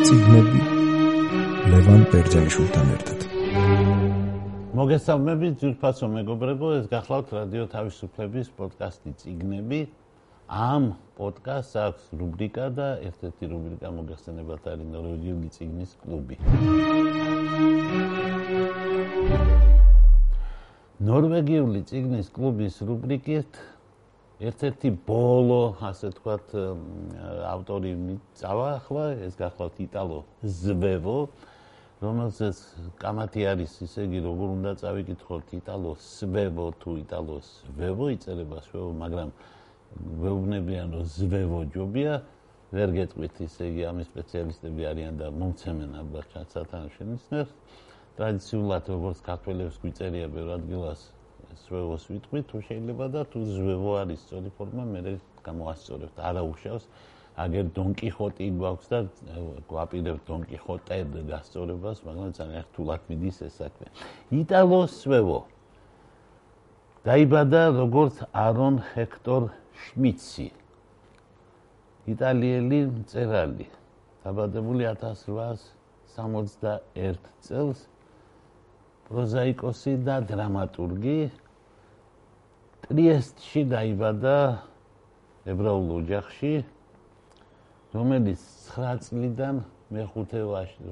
ციგნები ლევან ბერძენიშვილთან ერთად. მოგესალმებით ძირფასო მეგობრებო ეს გახლავთ რადიო თავისუფლების პოდკასტი ციგნები ამ პოდკასტს აქვს რუბრიკა და ერთ-ერთი რუბრიკა მოგეხსენებათ არის ნორვეგიული ციგნის კლუბი. ნორვეგიული ციგნის კლუბის რუბრიკით ერთ-ერთი ბოლო, ასე თქვათ, ავტორი წავა ახლა, ეს გახლავთ იტალო ზვევო, რომელზეც კამათი არის, ისე იგი როგორ უნდა წავიკითხოთ იტალო ზვევო თუ იტალო ზვევო იწერება ზვევო, მაგრამ ვეუბნებიან რომ ზვევო ჯობია, ვერ გეტყვით, ისე იგი ამის სპეციალისტები არიან და მომცემენ ალბათ სათანადო ტრადიციულად როგორც ქართველებს გვიწერია ბევრ ადგილას ზვევოს ვიტყვი თუ შეიძლება და თუ ზვევო არის სწორი ფორმა მე გამოასწორებთ არა უშავს. აგერ დონკიხოტი გვაქვს და გვაპირებთ დონკიხოტე გასწორებას მაგრამ ძალიან რთულად მიდის ეს საქმე იტალო ზვევო დაიბადა როგორც არონ ჰექტორ შმიცი იტალიელი მწერალი. დაბადებული 1861 წელს პროზაიკოსი და დრამატურგი ტრიესტში დაიბადა ებრაულ ოჯახში რომელიც 9 წლიდან მეხუთე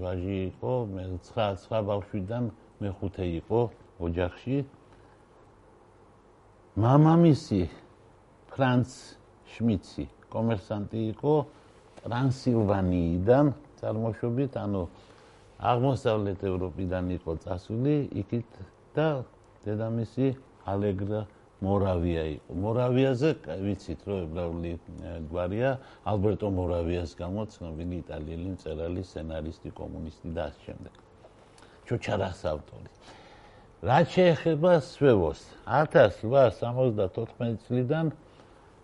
ვაჟი იყო მე 9 სხვა ბავშვიდან მეხუთე იყო ოჯახში. მამამისი ფრანც შმიცი კომერსანტი იყო ტრანსილვანიიდან წარმოშობით ანუ აღმოსავლეთ ევროპიდან იყო წასული იქით და დედამისი ალეგრა მორავია იყო. მორავიაზე ვიცით, რომ ებრაული გვარია, ალბერტო მორავიას გამო ცნობილი იტალიელი მწერალი, სცენარისტი, კომუნისტი და ასე შემდეგ. ჩოჩარას ავტორი. რაც შეეხება სვევოს, 1874 წლიდან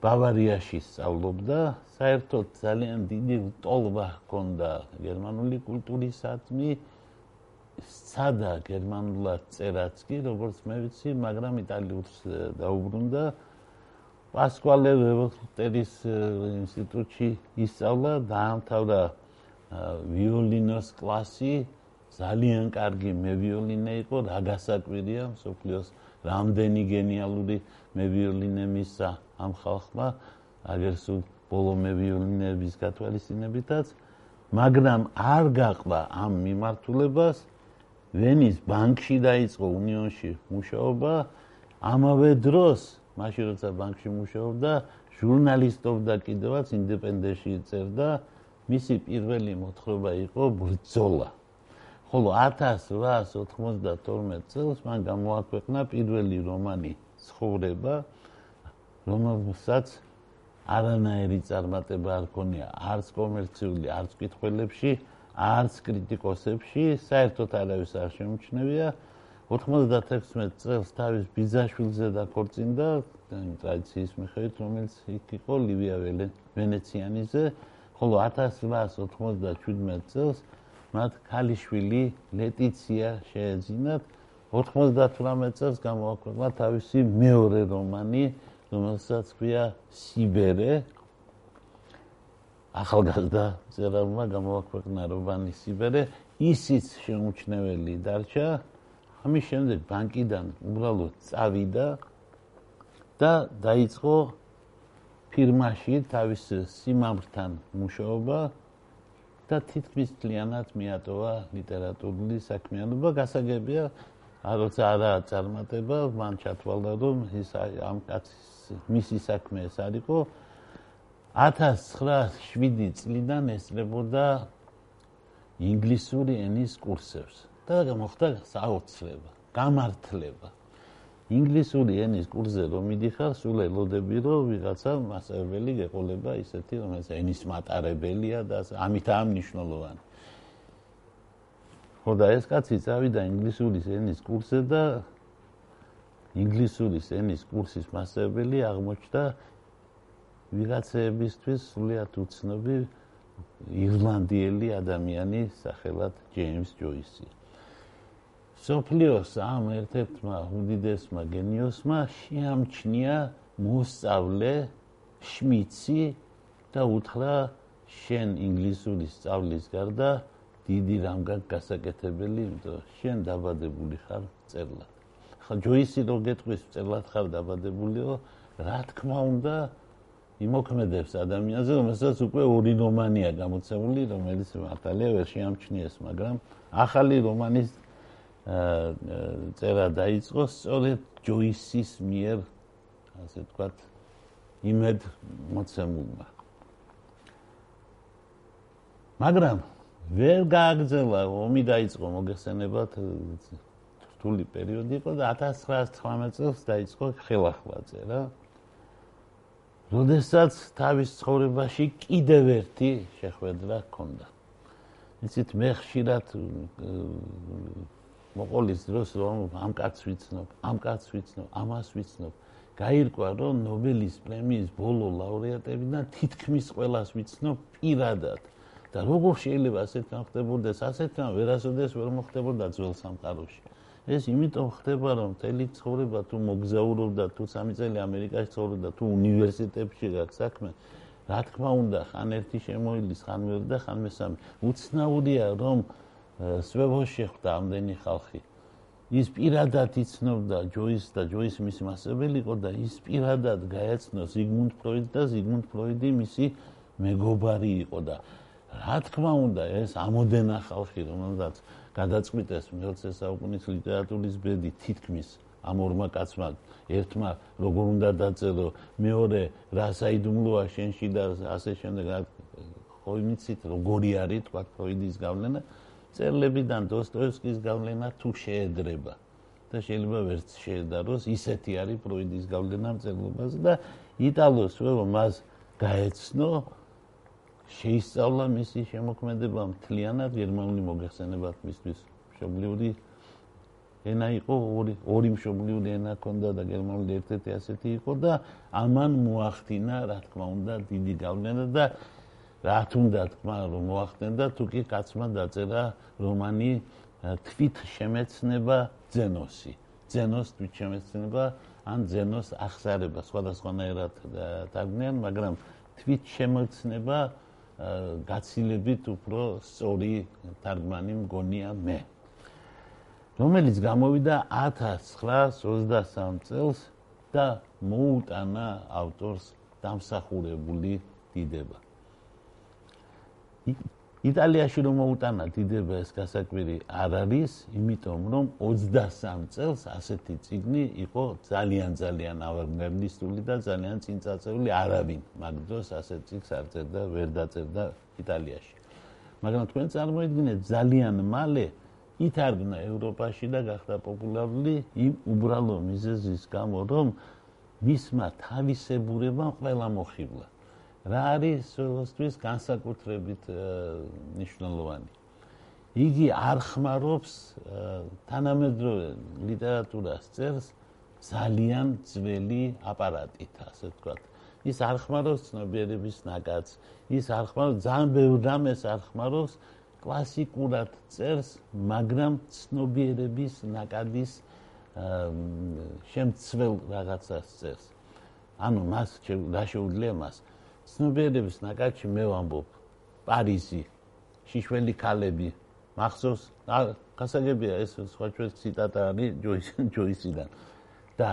ბავარიაში სწავლობდა, საერთოდ ძალიან დიდი ტოლვა ჰქონდა გერმანული კულტურისადმი. სადა გერმანულად წერაც კი როგორც მე ვიცი, მაგრამ იტალიურს დაუბრუნდა. პასკვალე ვეველტერის ინსტიტუტში ისწავლა, დაამთავრა ვიოლინოს კლასი. ძალიან კარგი მევიოლინე იყო, რა გასაკვირია, სოფლიოს რამდენი გენიალური მევიოლინე მისცა ამ ხალხმა, აგერ სულ ბოლო მევიოლინების გათვალისწინებითაც, მაგრამ არ გაყვა ამ მიმართულებას ვენის ბანკში დაიწყო უნიონში მუშაობა ამავე დროს მაშინ როცა ბანკში მუშაობდა ჟურნალისტობდა კიდევაც ინდეპენდენტში წერდა მისი პირველი მოთხრობა იყო ბრძოლა. ხოლო 1892 წელს მან გამოაქვეყნა პირველი რომანი ცხოვრება რომელსაც არანაირი წარმატება არ ქონია არც კომერციული არც კითხველებში არც კრიტიკოსებში საერთოდ არავის არ შემჩნევია. 96 წელს თავის ბიზაშვილზე დაქორწინდა ტრადიციის მიხედვით რომელიც იქ იყო ლივია ვენეციანიზე. ხოლო 1897 წელს მათ ქალიშვილი ლეტიცია შეეძინათ. 98 წელს გამოაქვეყნა თავისი მეორე რომანი რომელსაც ქვია სიბერე ახალგაზრდა წერალმა გამოაქვეყნა რობანი სიბერე ისიც შემოჩნეველი დარჩა ამის შემდეგ ბანკიდან უბრალოდ წავიდა და დაიწყო ფირმაში თავის სიმამრთან მუშაობა და თითქმის ძალიანად მიატოვა ლიტერატურული საქმიანობა. გასაგებია როცა არა წარმატება მან ჩათვალა რომ ის ამ კაცის მისი საქმე ეს არისო 1907 წლიდან ესწრებოდა ინგლისური ენის კურსებს და მოხდა საოცრება, გამართლება. ინგლისური ენის კურსზე რომ მიდიხარ, სულ ელოდები რომ ვიღაცა მასწავლებელი გეყოლება ისეთი, რომელიც ენის მატარებელია და ამით ამნიშნულოვანი. ხოდა ეს კაცი წავიდა ინგლისური ენის კურსზე და ინგლისური ენის კურსის მასწავლებელი აღმოჩნდა ვიღაცებისთვის სულიად უცნობი ირლანდიელი ადამიანი სახელად ჯეიმს ჯოისი. სოფლიოს ამ ერთ-ერთმა უდიდესმა გენიოსმა შეამჩნია მოსწავლე შმიცი და უთხრა შენ ინგლისური სწავლის გარდა დიდი რამ გასაკეთებელი, იმიტომ შენ დაბადებული ხარ წერლად. ხა ჯოისი რო გეტყვის წერლად ხარ დაბადებულიო, რა თქმა უნდა იმოქმედებს ადამიანზე, რომელსაც უკვე ორი რომანია გამოცემული, რომელიც მართალია ვერ შეამჩნიეს, მაგრამ ახალი რომანის წერა დაიწყო სწორედ ჯოისის მიერ, ასე ვთქვათ, იმედ მოცემულმა. მაგრამ ვერ გააგზავნა ომი დაიწყო მოგესწრებათ რთული პერიოდი იყო და 1918 წელს დაიწყო ხელახლა წერა. როდესაც თავის ცხოვრებაში კიდევ ერთი შეხვედრა ჰქონდა. იცით მე ხშირად მოყოლის დროს რომ ამ კაცს ვიცნობ, ამ კაცს ვიცნობ, ამას ვიცნობ. გაირკვა რომ ნობელის პრემიის ბოლო ლაურეატებიდან თითქმის ყველას ვიცნობ პირადად. და როგორ შეიძლება ასეთ რამ ხდებოდეს, ასეთ რამ ვერასოდეს ვერ მოხდებოდა ძველ სამყაროში. ეს იმიტომ ხდება რომ მთელი ცხოვრება თუ მოგზაურობდა, თუ სამი წელი ამერიკაში ცხოვრობდა, თუ უნივერსიტეტში გაქვს საქმე, რა თქმა უნდა, ხან ერთი შემოილის, ხან მეორე და ხან მესამე. უცნაურია რომ სვევოში ხვდა ამდენი ხალხი. ის პირადად იცნობდა ჯოის და ჯოის მის მასწავლებელი იყო და ის პირადად გაეცნო ზიგმუნდ ფროიდს და ზიგმუნდ ფროიდი მისი მეგობარი იყო და რა თქმა უნდა ეს ამოდენა ხალხი რომელსაც გადაწყვიტეს მე-20 საუკუნის ლიტერატურის ბედი თითქმის ამ ორმა კაცმა ერთმა როგორ უნდა დაწერო მეორე რა საიდუმლოა შენში და ასე შემდეგ ხო იმიცით როგორი არის თქვა ფროიდის გავლენა? წერლებიდან დოსტოევსკის გავლენა თუ შეედრება? და შეიძლება ვერც შეედაროს ისეთი არის ფროიდის გავლენა წერლობაზე და იტალოს ვეო მას გაეცნო შეისწავლა მისი შემოქმედება. მთლიანად გერმანული მოგეხსენებათ მისთვის მშობლიური ენა იყო ორი ორი მშობლიური ენა ჰქონდა და გერმანული ერთ-ერთი ასეთი იყო და ამან მოახდინა რა თქმა უნდა დიდი გავლენა და რა თუნდა თქმა რომ მოახდინა თუ კი კაცმა დაწერა რომანი თვით შემეცნება ზენოსი ზენოს თვით შემეცნება ან ზენოს ახსარება სხვადასხვანაირად დაგნიან მაგრამ თვით შემეცნება გაცილებით უფრო სწორი თარგმანი მგონია მე. რომელიც გამოვიდა 1923 წელს და მოუტანა ავტორს დამსახურებული დიდება იტალიაში რომ მოუტანა დიდება ეს გასაკვირი არ არის, იმიტომ რომ 23 წელს ასეთი ციგნი იყო ძალიან ძალიან ავანგარდისტული და ძალიან წინწაწეული არავინ. მაგ დროს ასეთ ციგს არ წერდა, ვერ დაწერდა იტალიაში. მაგრამ თქვენ წარმოიდგინეთ ძალიან მალე ითარგმნა ევროპაში და გახდა პოპულარული იმ უბრალო მიზეზის გამო, რომ მისმა თავისებურებამ ყველა მოხიბლა. რა არის სულოსთვის განსაკუთრებით მნიშვნელოვანი. იგი არ ხმარობს თანამედროვე ლიტერატურას წერს ძალიან ძველი აპარატით, ასე ვთქვათ. ის არ ხმარობს ცნობიერების ნაკადს, ის არ ხმარობს ძალიან ბევრ რამეს არ ხმარობს კლასიკურად წერს, მაგრამ ცნობიერების ნაკადის შემცველ რაღაცას წერს. ანუ მას რა შეუძლია მას? ცნობიერების ნაკადში მე ვამბობ. პარიზი შიშველი ქალები მახსოვს გასაგებია ეს სხვა ჩვენ ციტატა არის ჯოის ჯოისიდან. და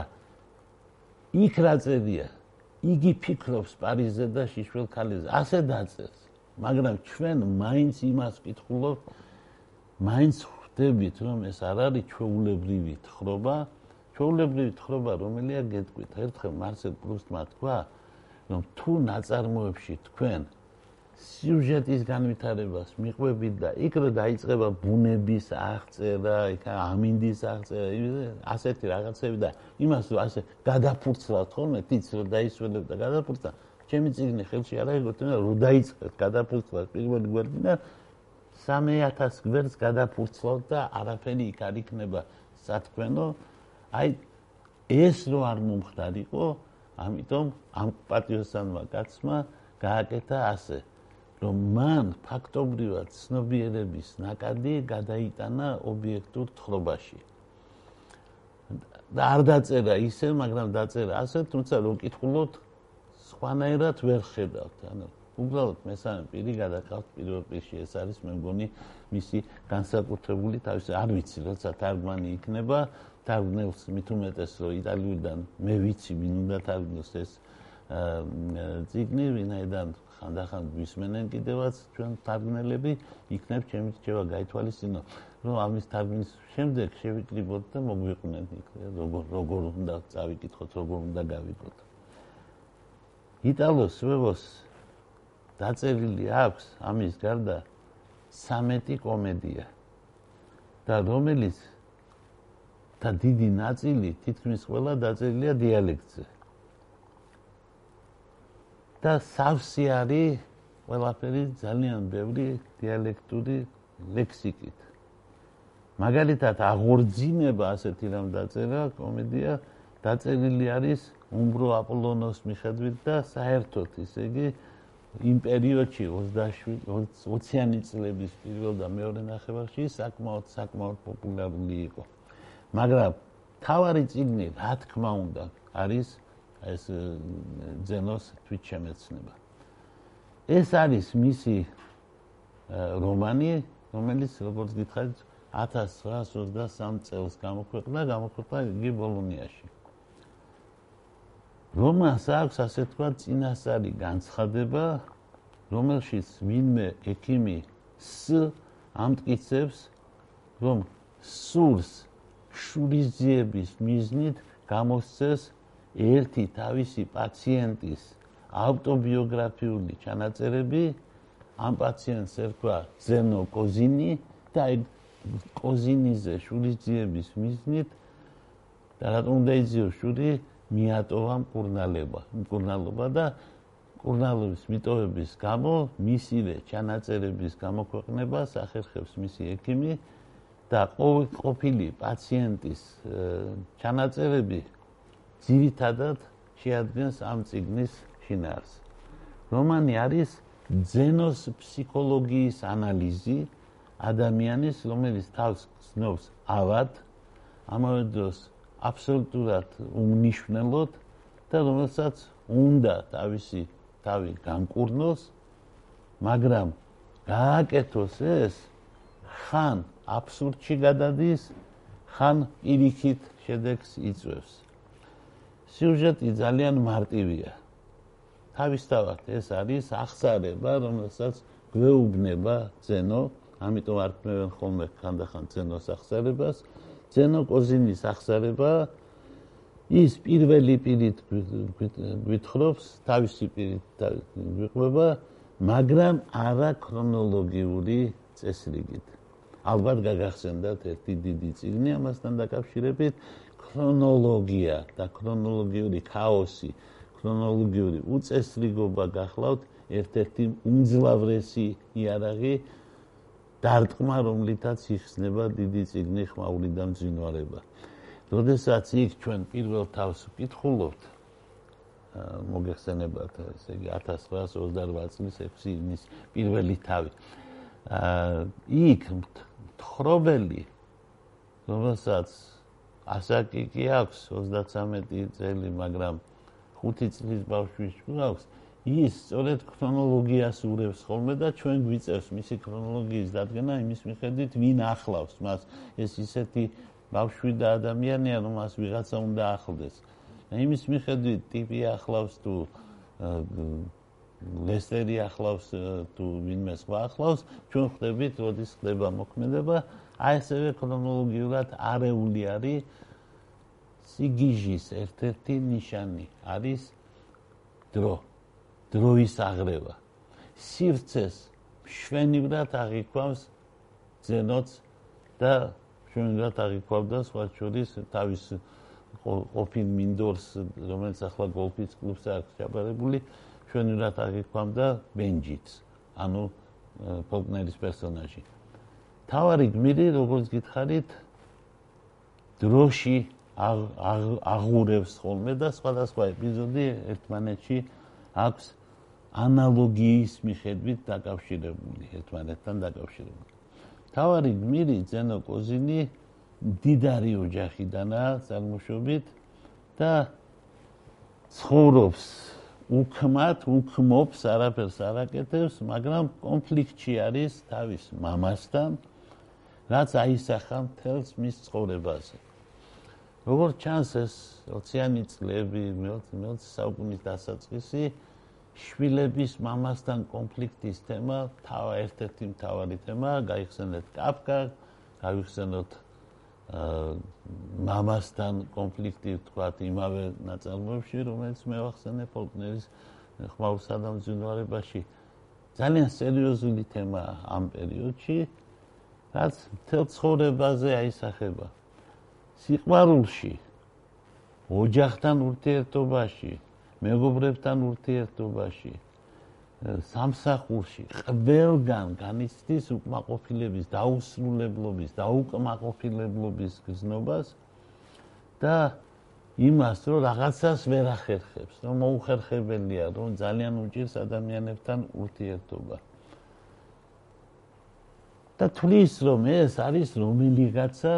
იქ რა წერია? იგი ფიქრობს პარიზზე და შიშველ ქალებზე. ასე დაწერს. მაგრამ ჩვენ მაინც იმას ვკითხულობთ მაინც ხვდებით რომ ეს არ არის ჩვეულებრივი თხრობა. ჩვეულებრივი თხრობა რომელია გეტყვით? ერთხელ მარსელ პრუსტმა თქვა რომ თუ ნაწარმოებში თქვენ სიუჟეტის განვითარებას მიყვებით და იქ რა დაიწყება ბუნების აღწერა, იქ ამინდის აღწერა, ასეთი რაღაცები და იმას ასე გადაფურცლავთ ხოლმე, თიც რომ დაისვენებ და გადაფურცლავ, ჩემი წიგნი ხელში არ აიღოთ, და რომ დაიწყეთ გადაფურცლავ პირველი გვერდი და 3000 გვერდს გადაფურცლავ და არაფერი იქ არ იქნება სათქმენო. აი ეს რო არ მომხდარიყო, ამიტომ ამ პატიოსანმა კაცმა გააკეთა ასე რომ მან ფაქტობრივად ცნობიერების ნაკადი გადაიტანა ობიექტურ თხრობაში. და არ დაწერა ისე მაგრამ დაწერა ასე თუმცა რომ კითხულობთ სხვანაირად ვერ ხედავთ. ანუ უბრალოდ მესამე პირი გადაყავთ პირველ პირში ეს არის მე მგონი მისი განსაკუთრებული თავისი არ ვიცი როცა თარგმანი იქნება თარგმნელს მით უმეტეს რომ იტალიურიდან მე ვიცი ვინ უნდა თარგმნოს ეს ციგნი ვინაიდან ხანდახან გვისმენენ კიდევაც ჩვენ თარგმნელები იქნებ ჩემი რჩევა გაითვალისწინო. რომ ამის თარგმნის შემდეგ შევიკრიბოთ და მოგვიყვნენ იქ როგორ როგორ უნდა წავიკითხოთ როგორ უნდა გავიგოთ იტალოს ვებოს დაწერილი აქვს ამის გარდა 13 კომედია. და რომელიც და დიდი ნაწილი თითქმის ყველა დაწერილია დიალექტზე და სავსე არის ყველაფერი ძალიან ბევრი დიალექტური ლექსიკით მაგალითად აღორძინება ასეთი რამ დაწერა კომედია დაწერილი არის უმბრო აპოლონოს მიხედვით და საერთოდ ისე იგი იმ პერიოდში 27-20-იანი წლების პირველ და მეორე ნახევარში საკმაოდ საკმაოდ პოპულარული იყო. მაგრამ თავარი ციგნი, რა თქმა უნდა, არის ეს ზენოს თვითშემეცნება. ეს არის მისი რომანი, რომელიც როგორც გითხარით 1923 წელს გამოქვეყნდა, გამოქვეყნდა იგი ბოლონიაში. რომანს აქვს ასე თქვა წინასწარი განცხადება, რომელშიც ვინმე ექიმი ს ამტკიცებს, რომ სურს შურიზიების მიზნით გამოსცეს ერთი თავისი პაციენტის ავტობიოგრაფიული ჩანაწერები. ამ პაციენტს ერქვა ზენო კოზინი და ეგ კოზინიზე შურიზიების მიზნით და რატომ უნდა იზიო შური მიატოვა მკურნალობა, მკურნალობა და მკურნალობის მიტოვების გამო მისივე ჩანაწერების გამოქვეყნებას ახერხებს მისი ექიმი და ყოფილი პაციენტის ჩანაწერები ძირითადად შეადგენს ამ ციგნის შინაარს. რომანი არის ზენოს ფსიქოლოგიის ანალიზი ადამიანის, რომელიც თავს ცნობს ავად, ამავე დროს აბსოლუტურად უნიშნელოდ და რომელსაც უნდა თავისი თავი განკურნოს, მაგრამ გააკეთოს ეს ხან აბსურდში გადადის, ხან პირიქით შედეგს იწვევს. სიუჟეტი ძალიან მარტივია. თავისთავად ეს არის ახსარება, რომელსაც გვეუბნება ზენო, ამიტომ არ ქმნევენ ხოლმე ხანდახან ზენოს ახსარებას. ზენო კოზინის ახსარება ის პირველი პირით გვითხრობს თავისი პირით გვიყვება მაგრამ არა ქრონოლოგიური წესრიგით ალბათ გაგახსენდათ ერთი დიდი წიგნი ამასთან დაკავშირებით ქრონოლოგია და ქრონოლოგიური ქაოსი ქრონოლოგიური უწესრიგობა გახლავთ ერთ-ერთი უმძლავრესი იარაღი დარტყმა, რომლითაც იხსნება დიდი ციგნი ხმაური და მძინვარება. როდესაც იქ ჩვენ პირველ თავს ვკითხულობთ მოგეხსენებათ, ესე იგი 1928 წლის 6 ივნის პირველი თავი. აა იქ თხრობელი რომელსაც ასაკი კი აქვს 33 წელი, მაგრამ 5 წლის ბავშვის გვაქვს, ის სწორედ ქრონოლოგიას ურევს ხოლმე და ჩვენ გვიწევს მისი ქრონოლოგიის დადგენა იმის მიხედვით ვინ ახლავს მას. ეს ისეთი ბავშვი და ადამიანია რომ მას ვიღაცა უნდა ახლდეს. იმის მიხედვით ტიპი ახლავს თუ ლესტერი ახლავს თუ ვინმე სხვა ახლავს ჩვენ ხვდებით როდის ხდება მოქმედება. აი ესევე ქრონოლოგიურად არეული არის სიგიჟის ერთ-ერთი ნიშანი. არის დრო დროის აღრევა. სივრცეს შვენივრად აღიქვამს ზენოც და შვენივრად აღიქვამდა სხვა შორის თავის ყოფილ მინდორს, რომელიც ახლა გოლფის კლუბს აქვს ჩაბარებული, შვენივრად აღიქვამდა ბენჯიც, ანუ ფოლკნერის პერსონაჟი. თავარი გმირი, როგორც გითხარით, დროში აღურევს ხოლმე და სხვადასხვა ეპიზოდი ერთმანეთში აქვს ანალოგიის მიხედვით დაკავშირებული ერთმანეთთან დაკავშირებული. თავარი გმირი ზენო კოზინი დიდარი ოჯახიდანაა წარმოშობით და ცხოვრობს უქმად, უქმობს, არაფერს არაკეთებს, მაგრამ კონფლიქტში არის თავის მამასთან, რაც აისახა მთელს მის ცხოვრებაზე. როგორც ჩანს ეს ოციანი წლები, მე-20 საუკუნის დასაწყისი შვილების მამასთან კონფლიქტის თემა, თავა ერთ-ერთი მთავარი თემა, გაიხსენეთ კაფკა, გაიხსენოთ მამასთან კონფლიქტი თქვათ იმავე ნაწარმოებში, რომელიც მე ვახსენე ფოლკნერის ხმაურსა და მძინვარებაში. ძალიან სერიოზული თემაა ამ პერიოდში, რაც მთელ ცხოვრებაზე აისახება. სიყვარულში, ოჯახთან ურთიერთობაში, მეგობრებთან ურთიერთობაში, სამსახურში ყველგან განიცდის უკმაყოფილების, დაუსრულებლობის, დაუკმაყოფილებლობის გზნობას და იმას, რომ რაღაცას ვერ ახერხებს, რომ მოუხერხებელია, რომ ძალიან უჭირს ადამიანებთან ურთიერთობა. და თulis რომ ეს არის რომელიღაცა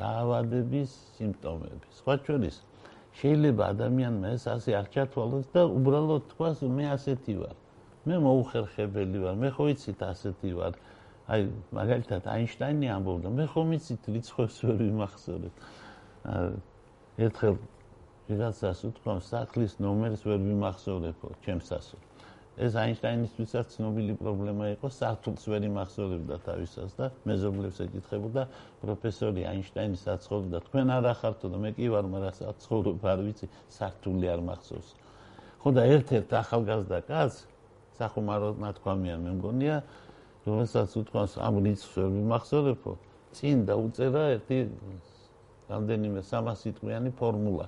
დაავადების სიმპტომები. სხვა ჩვენის შეიძლება ადამიანმა ეს ასე არ ჩათვალოს და უბრალოდ თქვას მე ასეთი ვარ. მე მოუხერხებელი ვარ, მე ხო იცით ასეთი ვარ. აი, მაგალითად აინშტაინი ამბობდა, მე ხო მიცით რიცხვებს ვერ ვიმახსოვრებ. ერთხელ ვიღაცას უთქვამ, სახლის ნომერს ვერ ვიმახსოვრებო, ჩემს ასო. ეს აინშტაინისთვისაც ცნობილი პრობლემა იყო, საფრთხეს ვერ იმახსოვრებდა თავისას და მეზობლებს ეკითხებოდა, პროფესორი აინშტაინი საცხოვრდა, თქვენ არ ახართო და მე კი ვარ, მაგრამ საცხოვრებ არ ვიცი, საფრთხე არ მახსოვს. ხო და ერთ-ერთ ახალგაზრდა კაცს სახუმარო ნათქვამია მე მგონია რომელსაც უთქვას ამ რიცხვს ვერ მიმახსოვრებო წინ დაუწერა ერთი რამდენიმე 300 სიტყვიანი ფორმულა.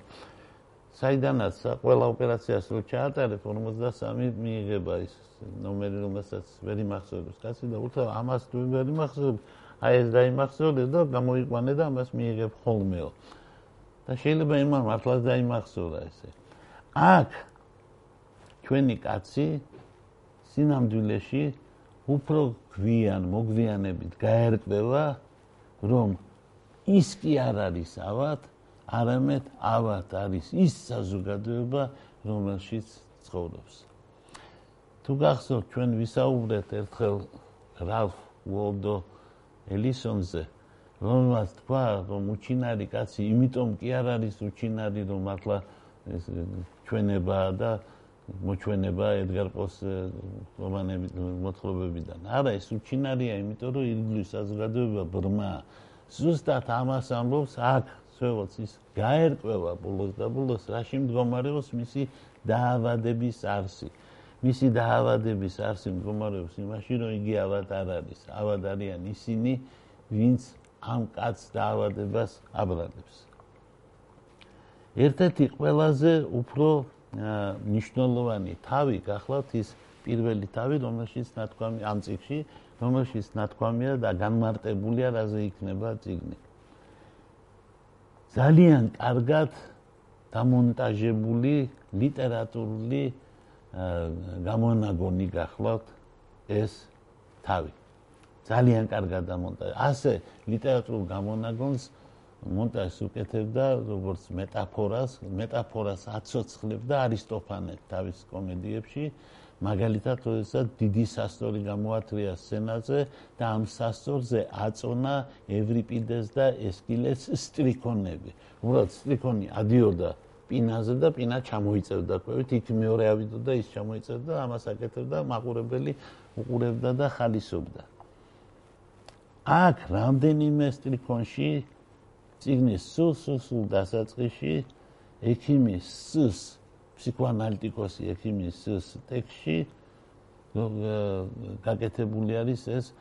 საიდანაც ყველა ოპერაციას რო ჩაატარებ 53 მიიღება ის ნომერი რომელსაც ვერ იმახსოვრებს. კაცი და უთო ამას თუ ვერ იმახსოვრებ აი ეს დაიმახსოვრე და გამოიყვანე და ამას მიიღებ ხოლმეო. და შეიძლება იმან მართლაც დაიმახსოვრა ესე. აქ ჩვენი კაცი სინამდვილეში უფრო გვიან მოგვიანებით გაერკვევა რომ ის კი არ არის ავად არამედ ავად არის ის საზოგადოება რომელშიც ცხოვრობს. თუ გახსოვთ ჩვენ ვისაუბრეთ ერთხელ რალფ უოლდო ელისონზე რომელმაც თქვა რომ უჩინარი კაცი იმიტომ კი არ არის უჩინარი რომ მართლა ეს ჩვენებაა და მოჩვენება ედგარ პოს რომანების მოთხრობებიდან. არა, ეს უჩინარია, იმიტომ რომ ირგლის საზოგადოება ბრმა. ზუსტად ამას ამბობს აქ, სწორედ ის გაერკვევა ბოლოს და ბოლოს რაში მდგომარეობს მისი დაავადების არსი. მისი დაავადების არსი მდგომარეობს იმაში, რომ იგი ავად არ არის. ავად არიან ისინი, ვინც ამ კაც დაავადებას აბრალებს. ერთ-ერთი ყველაზე უფრო ნიშნულოვანი თავი გახლავთ ის პირველი თავი რომელშიც ნათქვამი ამ ციკში რომელშიც ნათქვამია და განმარტებულია რაზე იქნება ციგნი ძალიან კარგად დამონტაჟებული ლიტერატურული გამონაგონი გახლავთ ეს თავი. ძალიან კარგად დამონტაჟებული. ასე ლიტერატურულ გამონაგონს მონტაჟს უკეთებდა როგორც მეტაფორას, მეტაფორას აცოცხლებდა არისტოფანე თავის კომედიებში. მაგალითად, როდესაც დიდი სასტორი გამოათრია სცენაზე და ამ სასტორზე აწონა ევრიპიდეს და ესკილეს სტრიქონები. უბრალოდ სტრიქონი ადიოდა პინაზე და პინა ჩამოიწევდა ყვევით, იქ მეორე ავიდო და ის ჩამოიწევდა, ამას აკეთებდა მაყურებელი უყურებდა და ხალისობდა. აქ რამდენიმე სტრიქონში ციგნის სულ სულ სულ დასაწყისში ექიმის სს ფსიქოანალიტიკოსი ექიმის სს ტექსში გაკეთებული არის ეს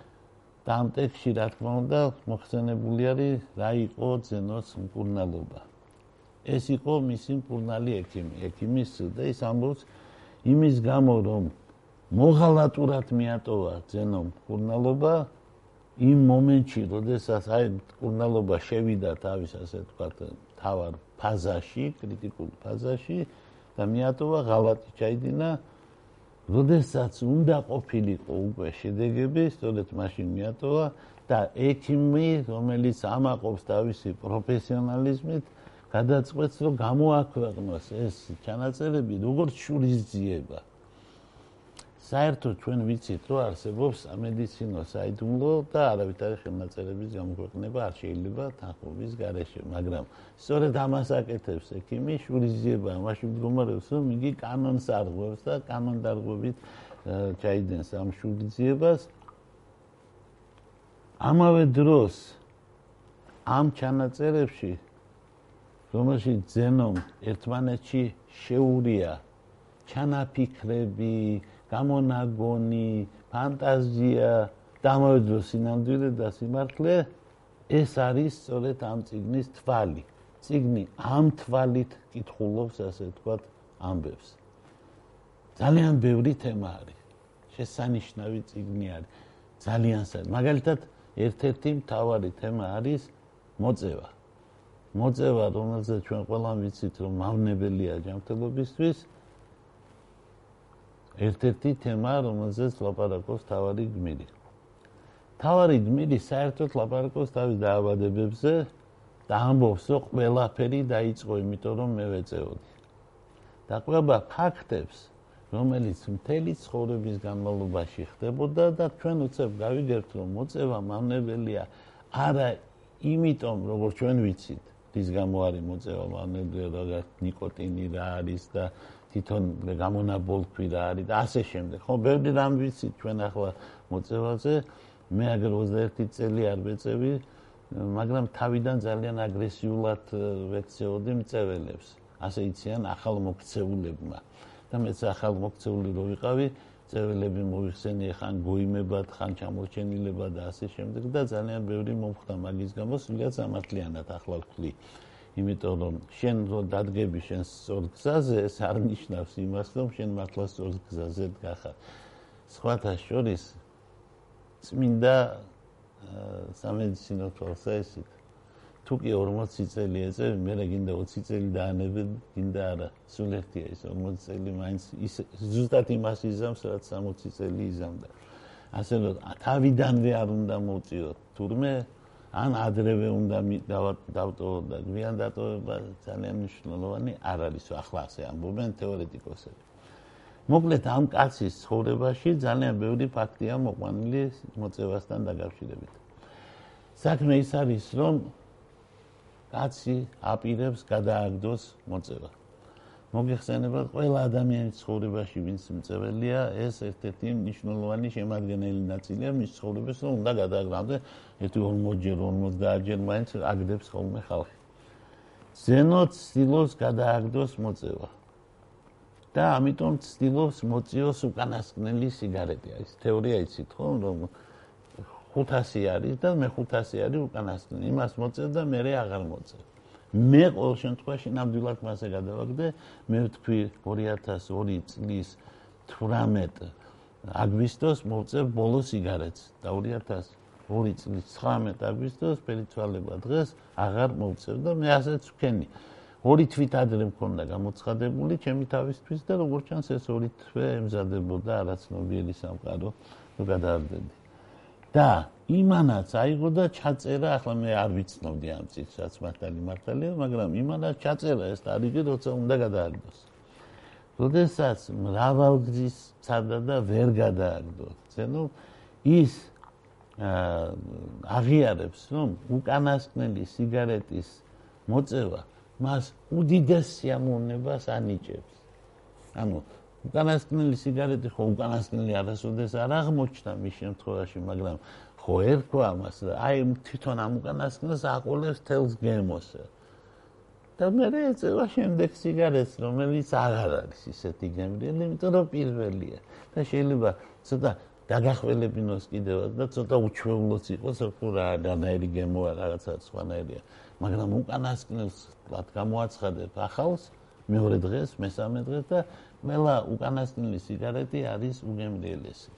და ამ ტექსში რა თქმა უნდა მოხსენებული არის რა იყო ზენოს მკურნალობა. ეს იყო მისი მკურნალი ექიმი ექიმის და ის ამბობს იმის გამო რომ მოღალატურად მიატოვა ზენო მკურნალობა იმ მომენტში, როდესაც აი კურნალობა შევიდა თავის ასე ვთქვათ, თავარ ფაზაში, კრიტიკულ ფაზაში და მიატოვა ღალატი ჩაიდინა, როდესაც უნდა ყოფილიყო უკვე შედეგები, სწორედ მაშინ მიატოვა და ექიმი, რომელიც ამაყობს თავისი პროფესიონალიზმით, გადაწყვეტს რომ გამოაქვეყნოს ეს ჩანაწერები როგორც შურისძიება. საერთოდ ჩვენ ვიცით რომ არსებობს სამედიცინო საიდუმლო და არავითარი ხელნაწერების გამოქვეყნება არ შეიძლება თანხმობის გარეშე, მაგრამ სწორედ ამას აკეთებს ექიმი შურისძიება, მაშინ მდგომარეობს რომ იგი კანონს არღვევს და კანონდარღვევით ჩაიდენს ამ შურისძიებას. ამავე დროს ამ ჩანაწერებში რომელშიც ზენომ ერთმანეთში შეურია ჩანაფიქრები, გამონაგონი, ფანტაზია, დამოძრო სინამდვილე და სიმართლე ეს არის სწორედ ამ ციგნის თვალი. ციგნი ამ თვალით კითხულობს, ასე ვთქვათ, ამბებს. ძალიან ბევრი თემა არის. შესანიშნავი ციგნი არის. ძალიან საერთოდ. მაგალითად, ერთ-ერთი მთავარი თემა არის მოწევა. მოწევა, რომელზეც ჩვენ ყველამ ვიცით, რომ მავნებელია ჯანმრთელობისთვის, ერთ-ერთი თემა, რომელზეც ლაპარაკობს თავარი გმირი. თავარი გმირი საერთოდ ლაპარაკობს თავის დაავადებებზე და ამბობს, რომ ყველაფერი დაიწყო იმიტომ, რომ მე ვეწეოდი. და ყვება ფაქტებს, რომელიც მთელი ცხოვრების განმავლობაში ხდებოდა და ჩვენ უცებ გავიგებთ, რომ მოწევა მავნებელია არა იმიტომ, როგორც ჩვენ ვიცით, რის გამო არის მოწევა მავნებელია, რაღაც ნიკოტინი რა არის და თვითონ გამონაბოლქვი რა არის და ასე შემდეგ. ხო, ბევრი რამ ვიცი ჩვენ ახლა მოწევაზე. მე აგერ 21 წელი არ მეწევი, მაგრამ თავიდან ძალიან აგრესიულად ვექცეოდი მწეველებს. ასე იციან ახალ მოქცეულებმა. და მეც ახალ მოქცეული რო ვიყავი, წეველები მოიხსენიე ხან გოიმებად, ხან ჩამორჩენილებად და ასე შემდეგ და ძალიან ბევრი მომხდა მაგის გამო, სულიად სამართლიანად ახლა ვთვლი. იმიტომ რომ შენ რო დადგები შენ სწორ გზაზე ეს არ ნიშნავს იმას რომ შენ მართლა სწორ გზაზე დგახარ სხვათა შორის წმინდა სამედიცინო პროცესით თუ კი 40 წელი ეწევი მე რა გინდა 20 წელი დაანებე გინდა არა. სულ ერთია ის 40 წელი მაინც ის ზუსტად იმას იზამს რაც 60 წელი იზამდა. ასე რომ თავიდანვე არ უნდა მოწიო თურმე ან ადრევე უნდა დავტოვო და გვიან დატოვება ძალიან მნიშვნელოვანი არ არის ახლა ასე ამბობენ თეორეტიკოსები. მოკლედ ამ კაცის ცხოვრებაში ძალიან ბევრი ფაქტია მოყვანილი მოწევასთან დაკავშირებით. საქმე ის არის რომ კაცი აპირებს გადააგდოს მოწევას. მოგეხსენებათ ყველა ადამიანის ცხოვრებაში ვინც მწველია ეს ერთ-ერთი მნიშვნელოვანი შემადგენელი ნაწილია მის ცხოვრებას რომ უნდა გადააგრამდე. ერთი 40-ჯერ 50-ჯერ მაინც აგდებს ხოლმე ხალხი. ზენოთ სტილოს გადააგდოს მოწევა. და ამიტომ სტილოს მოწიოს უკანასკნელი სიგარეტი. არის თეორია იცით ხო? რომ 500 არის და მე 500 არის უკანასკნელი. იმას მოწევ და მე აღარ მოწევ მე ყოველ შემთხვევაში ნამდვილად მასე გადავაგდე. მე ვთქვი 2002 წლის 18 აგვისტოს მოვწევ ბოლო სიგარეტს და 2002 წლის 19 აგვისტოს პერიცვალება დღეს აღარ მოვწევ და მე ასეც ვქენი. ორი თვით ადრე მქონდა გამოცხადებული ჩემი თავისთვის და როგორც ჩანს ეს ორი თვე ემზადებოდა არაცნობიერი სამყარო რომ გადაარდები და იმანაც აიღო და ჩაწერა, ახლა მე არ ვიცნობდი ამ წიგნს, რაც მართალი მართალია, მაგრამ იმანაც ჩაწერა ეს თარიღი, როცა უნდა გადააგდოს. როდესაც მრავალგზის წადა და ვერ გადააგდო. ზენო ის აღიარებს, რომ უკანასკნელი სიგარეტის მოწევა მას უდიდეს სიამოვნებას ანიჭებს. ანუ უკანასკნელი სიგარეტი ხო უკანასკნელი არასოდეს არ აღმოჩნდა მის შემთხვევაში, მაგრამ ხო ერქვა მას და აი თვითონ ამ უკანასკნელს აყოლებს თელს გემოს. და მე ეწევა შემდეგ სიგარეტს, რომელიც აღარ არის ისეთი გემრიელი, იმიტომ რომ პირველია და შეიძლება ცოტა დაგახველებინოს კიდევაც და ცოტა უჩვეულოც იყოს, რომ რა რანაირი გემოა რაღაცა სხვანაირია. მაგრამ უკანასკნელს ვთქვათ გამოაცხადებ ახალს მეორე დღეს, მესამე დღეს და ყველა უკანასკნელი სიგარეტი არის უგემრიელესი.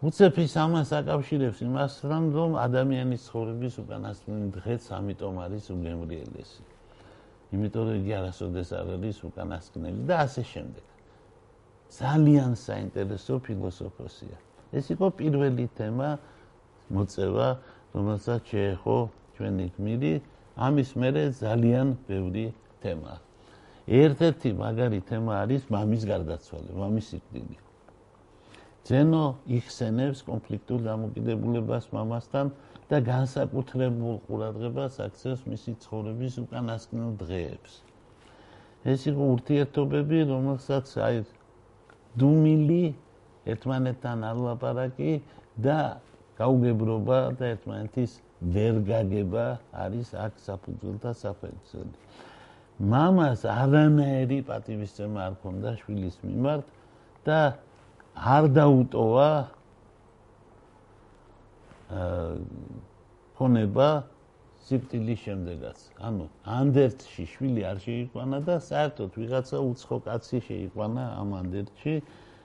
უცეფის ამას აკავშირებს იმას, რომ ადამიანის ცხოვრების უკანასკნელი დღეც ამიტომ არის უგემრიელესი. იმიტომ რომ იგი არასოდეს არ არის უკანასკნელი და ასე შემდეგ. ძალიან საინტერესო ფილოსოფოსია. ეს იყო პირველი თემა მოწევა, რომელსაც შეეხო ჩვენი გმირი ამის მერე ძალიან ბევრი თემაა. ერთ-ერთი მაგარი თემა არის მამის გარდაცვალება, მამის სიკვდილი. ძენო იხსენებს კონფლიქტურ დამოკიდებულებას მამასთან და განსაკუთრებულ ყურადღებას აქცევს მისი ცხოვრების უკანასკნელ დღეებს. ეს იყო ურთიერთობები, რომელსაც აი დუმილი ერთმანეთთან ალაპარაკი და გაუგებრობა და ერთმანეთის ვერგაგება არის აქ საფუძველთა საფუძველი. მამას არანაირი პატივისცემა არ ქონდა შვილის მიმართ და არ დაუტოვა აა ქონება სიკვდილის შემდეგაც. ანუ ანდერტში შვილი არ შეიყვანა და საერთოდ ვიღაცა უცხო კაცი შეიყვანა ამ ანდერტში,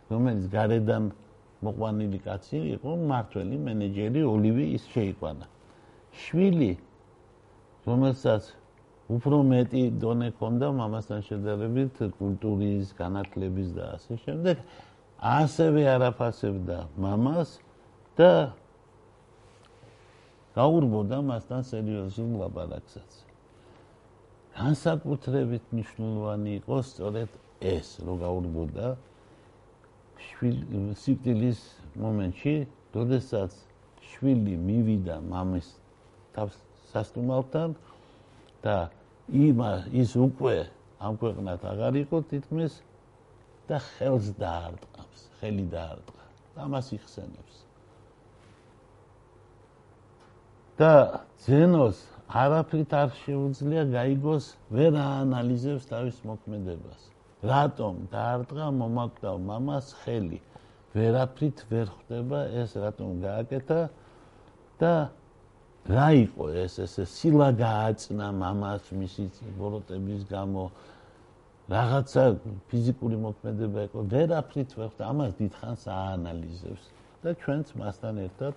რომელიც გარედან მოყვანილი კაცი იყო, მართველი მენეჯერი ოლივი ის შეიყვანა. შვილი რომელსაც უფრო მეტი დონე ქონდა მამასთან შედარებით კულტურის, განათლების და ასე შემდეგ, ასევე არაფასებდა მამას და გაურბოდა მასთან სერიოზულ ლაპარაკსაც. განსაკუთრებით მნიშვნელოვანი იყო სწორედ ეს, რომ გაურბოდა სიკვდილის მომენტში, როდესაც შვილი მივიდა მამის თავს სასტუმალთან და იმა ის უკვე ამ ქვეყნად აღარ იყო თითქმის და ხელს დაარტყამს, ხელი დაარტყა. ამას იხსენებს. და ზენოს არაფრით არ შეუძლია გაიგოს ვერ აანალიზებს თავის მოქმედებას. რატომ დაარტყა მომაკვდავ მამას ხელი? ვერაფრით ვერ ხვდება ეს რატომ გააკეთა და რა იყო ეს ეს სილა გააწნა მამას მისი ბოროტების გამო რაღაცა ფიზიკური მოქმედება იყო. ვერაფრით ვერ ხდა ამას დიდხანს აანალიზებს. და ჩვენც მასთან ერთად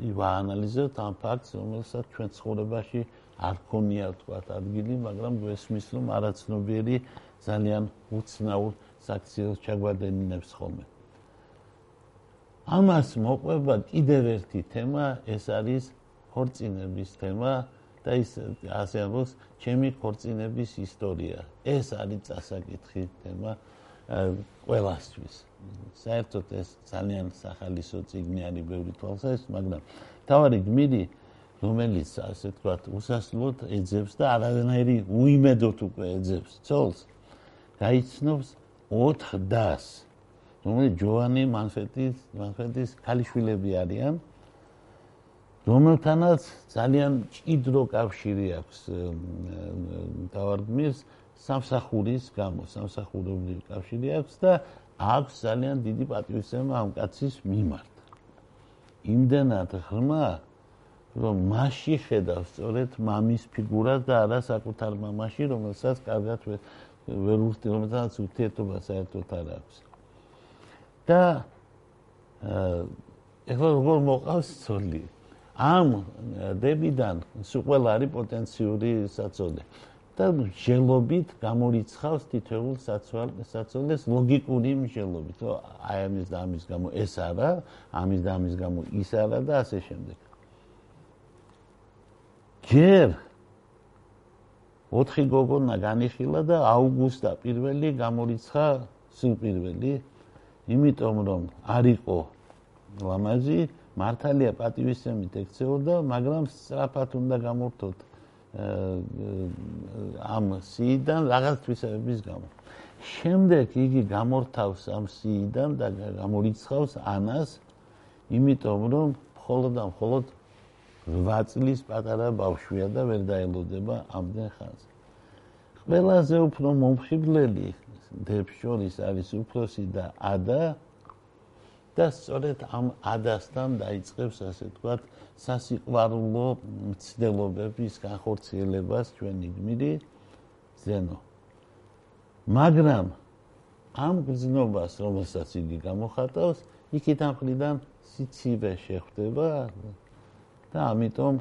ივაანალიზებთ ამ ფაქტს რომელსაც ჩვენ ცხოვრებაში არ ქონია თქვა ადგილი მაგრამ გვესმის რომ არაცნობიერი ძალიან უცნაურ საქციელს ჩაგვადენინებს ხოლმე. ამას მოყვება კიდევ ერთი თემა ეს არის ქორწინების თემა და ის ასე ამბობს, ჩემი ქორწინების ისტორია. ეს არის წასაკითხი თემა ყველასთვის. საერთოდ ეს ძალიან სახალისო ციგნი არის ბევრი თვალსაჩინო, მაგრამ თავარი გმირი რომელიც ასე ვთქვათ, უსასრულოდ ეძებს და არანაირი უიმედოდ უკვე ეძებს ცოლს, გაიცნობს 4 დას. რომელიც ჯოანი მანფეტის მანფეტის ქალიშვილები არიან. რომელთანაც ძალიან ჭიდრო კავშირი აქვს თავარდმის სამსახურის გამო, სამსახურობრივი კავშირი აქვს და აქვს ძალიან დიდი პატივისცემა ამ კაცის მიმართ. იმდენად ღრმა, რომ მასში ხედავს სწორედ მამის ფიგურას და არა საკუთარ მამაში, რომელსაც კარგად ვერ უსტი, რომელსაც ურთიერთობა საერთოდ არ აქვს. და აა ეხლა როგორ მოყავს ცოლი? ამ დებიდან სულ ყველა არის პოტენციური საწოლე და ჟელობით გამორიცხავს თითოეულ საწოლეს ლოგიკური რომ აი ამის და ამის გამო ეს არა ამის და ამის გამო ის არა და ასე შემდეგ. ჯერ ოთხი გოგონა განიხილა და აუგუსტა პირველი გამორიცხა სულ პირველი. იმიტომ რომ არისო ლამაზი მართალია პატივისცემით ექცეოდა, მაგრამ სწრაფად უნდა გამორთოთ ამ სიიდან რაღაც თვისებების გამო. შემდეგ იგი გამორთავს ამ სიიდან და გამორიცხავს ანას, იმიტომ რომ მხოლოდ და მხოლოდ 8 წლის პატარა ბავშვია და ვერ დაელოდება ამდენ ხანს. ყველაზე უფრო მომხიბლელი დებს შორის არის უფროსი და ადა, და სწორედ ამ ადასთან დაიწყებს ასე ვთქვათ სასიყვარულო მცდელობების განხორციელებას ჩვენი გმირი ზენო. მაგრამ ამ გზნობას, რომელსაც იგი გამოხატავს, იქით ამ ხრიდან სიცივე შეხვდება და ამიტომ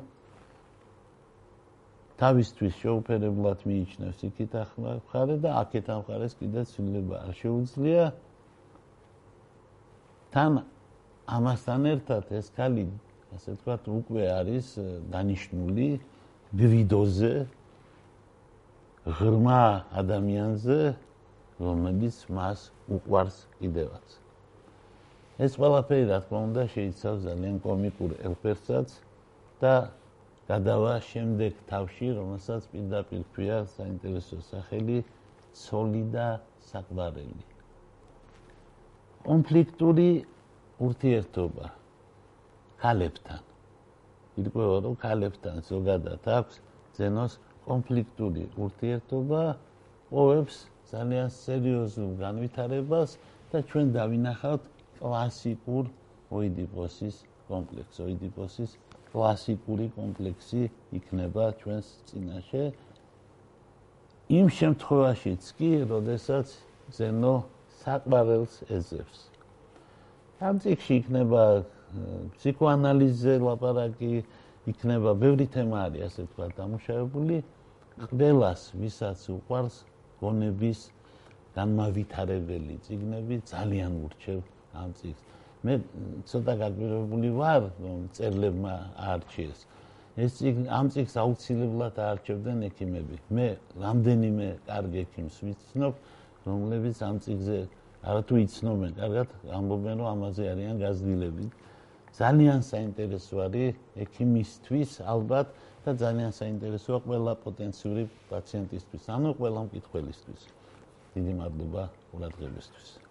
თავისთვის შეუფერებლად მიიჩნევს იქით ახლა და აქეთ ამ ხარეს კიდე ცვლილება არ შეუძლია. თან ამასთან ერთად ეს ქალი ასე ვთქვათ უკვე არის დანიშნული გვიდოზე ღრმა ადამიანზე რომელიც მას უყვარს კიდევაც. ეს ყველაფერი რა თქმა უნდა შეიცავს ძალიან კომიკურ ელფერსაც და გადავა შემდეგ თავში რომელსაც პირდაპირ ქვია საინტერესო სახელი ცოლი და საყვარელი კონფლიქტური ურთიერთობა. ქალებთან. ირკვევა რომ ქალებთან ზოგადად აქვს ზენოს კონფლიქტური ურთიერთობა ყოველს ძალიან სერიოზულ განვითარებას და ჩვენ დავინახავთ კლასიკურ ოიდიპოსის კომპლექსს. ოიდიპოსის კლასიკური კომპლექსი იქნება ჩვენს წინაშე. იმ შემთხვევაშიც კი როდესაც ზენო საყვარელს ეძებს. ამ წიგში იქნება ფსიქოანალიზზე ლაპარაკი, იქნება ბევრი თემა არის ასე თქვა დამუშავებული. ყველას, ვისაც უყვარს გონების განმავითარებელი ციგნები ძალიან ურჩევ ამ წიგს. მე ცოტა გაგვირებული ვარ, რომ წერლებმა არჩიეს. ეს ციგნი ამ ციგს აუცილებლად არჩევდნენ ექიმები. მე რამდენიმე კარგი ექიმს ვიცნობ, რომლებიც ამ ციგზე არათუ იცნობენ, კარგად ამბობენ, რომ ამაზე არიან გაზრდილები. ძალიან საინტერესო არის ექიმისთვის ალბათ და ძალიან საინტერესოა ყველა პოტენციური პაციენტისთვის, ანუ ყველა მკითხველისთვის. დიდი მადლობა ყურადღებისთვის.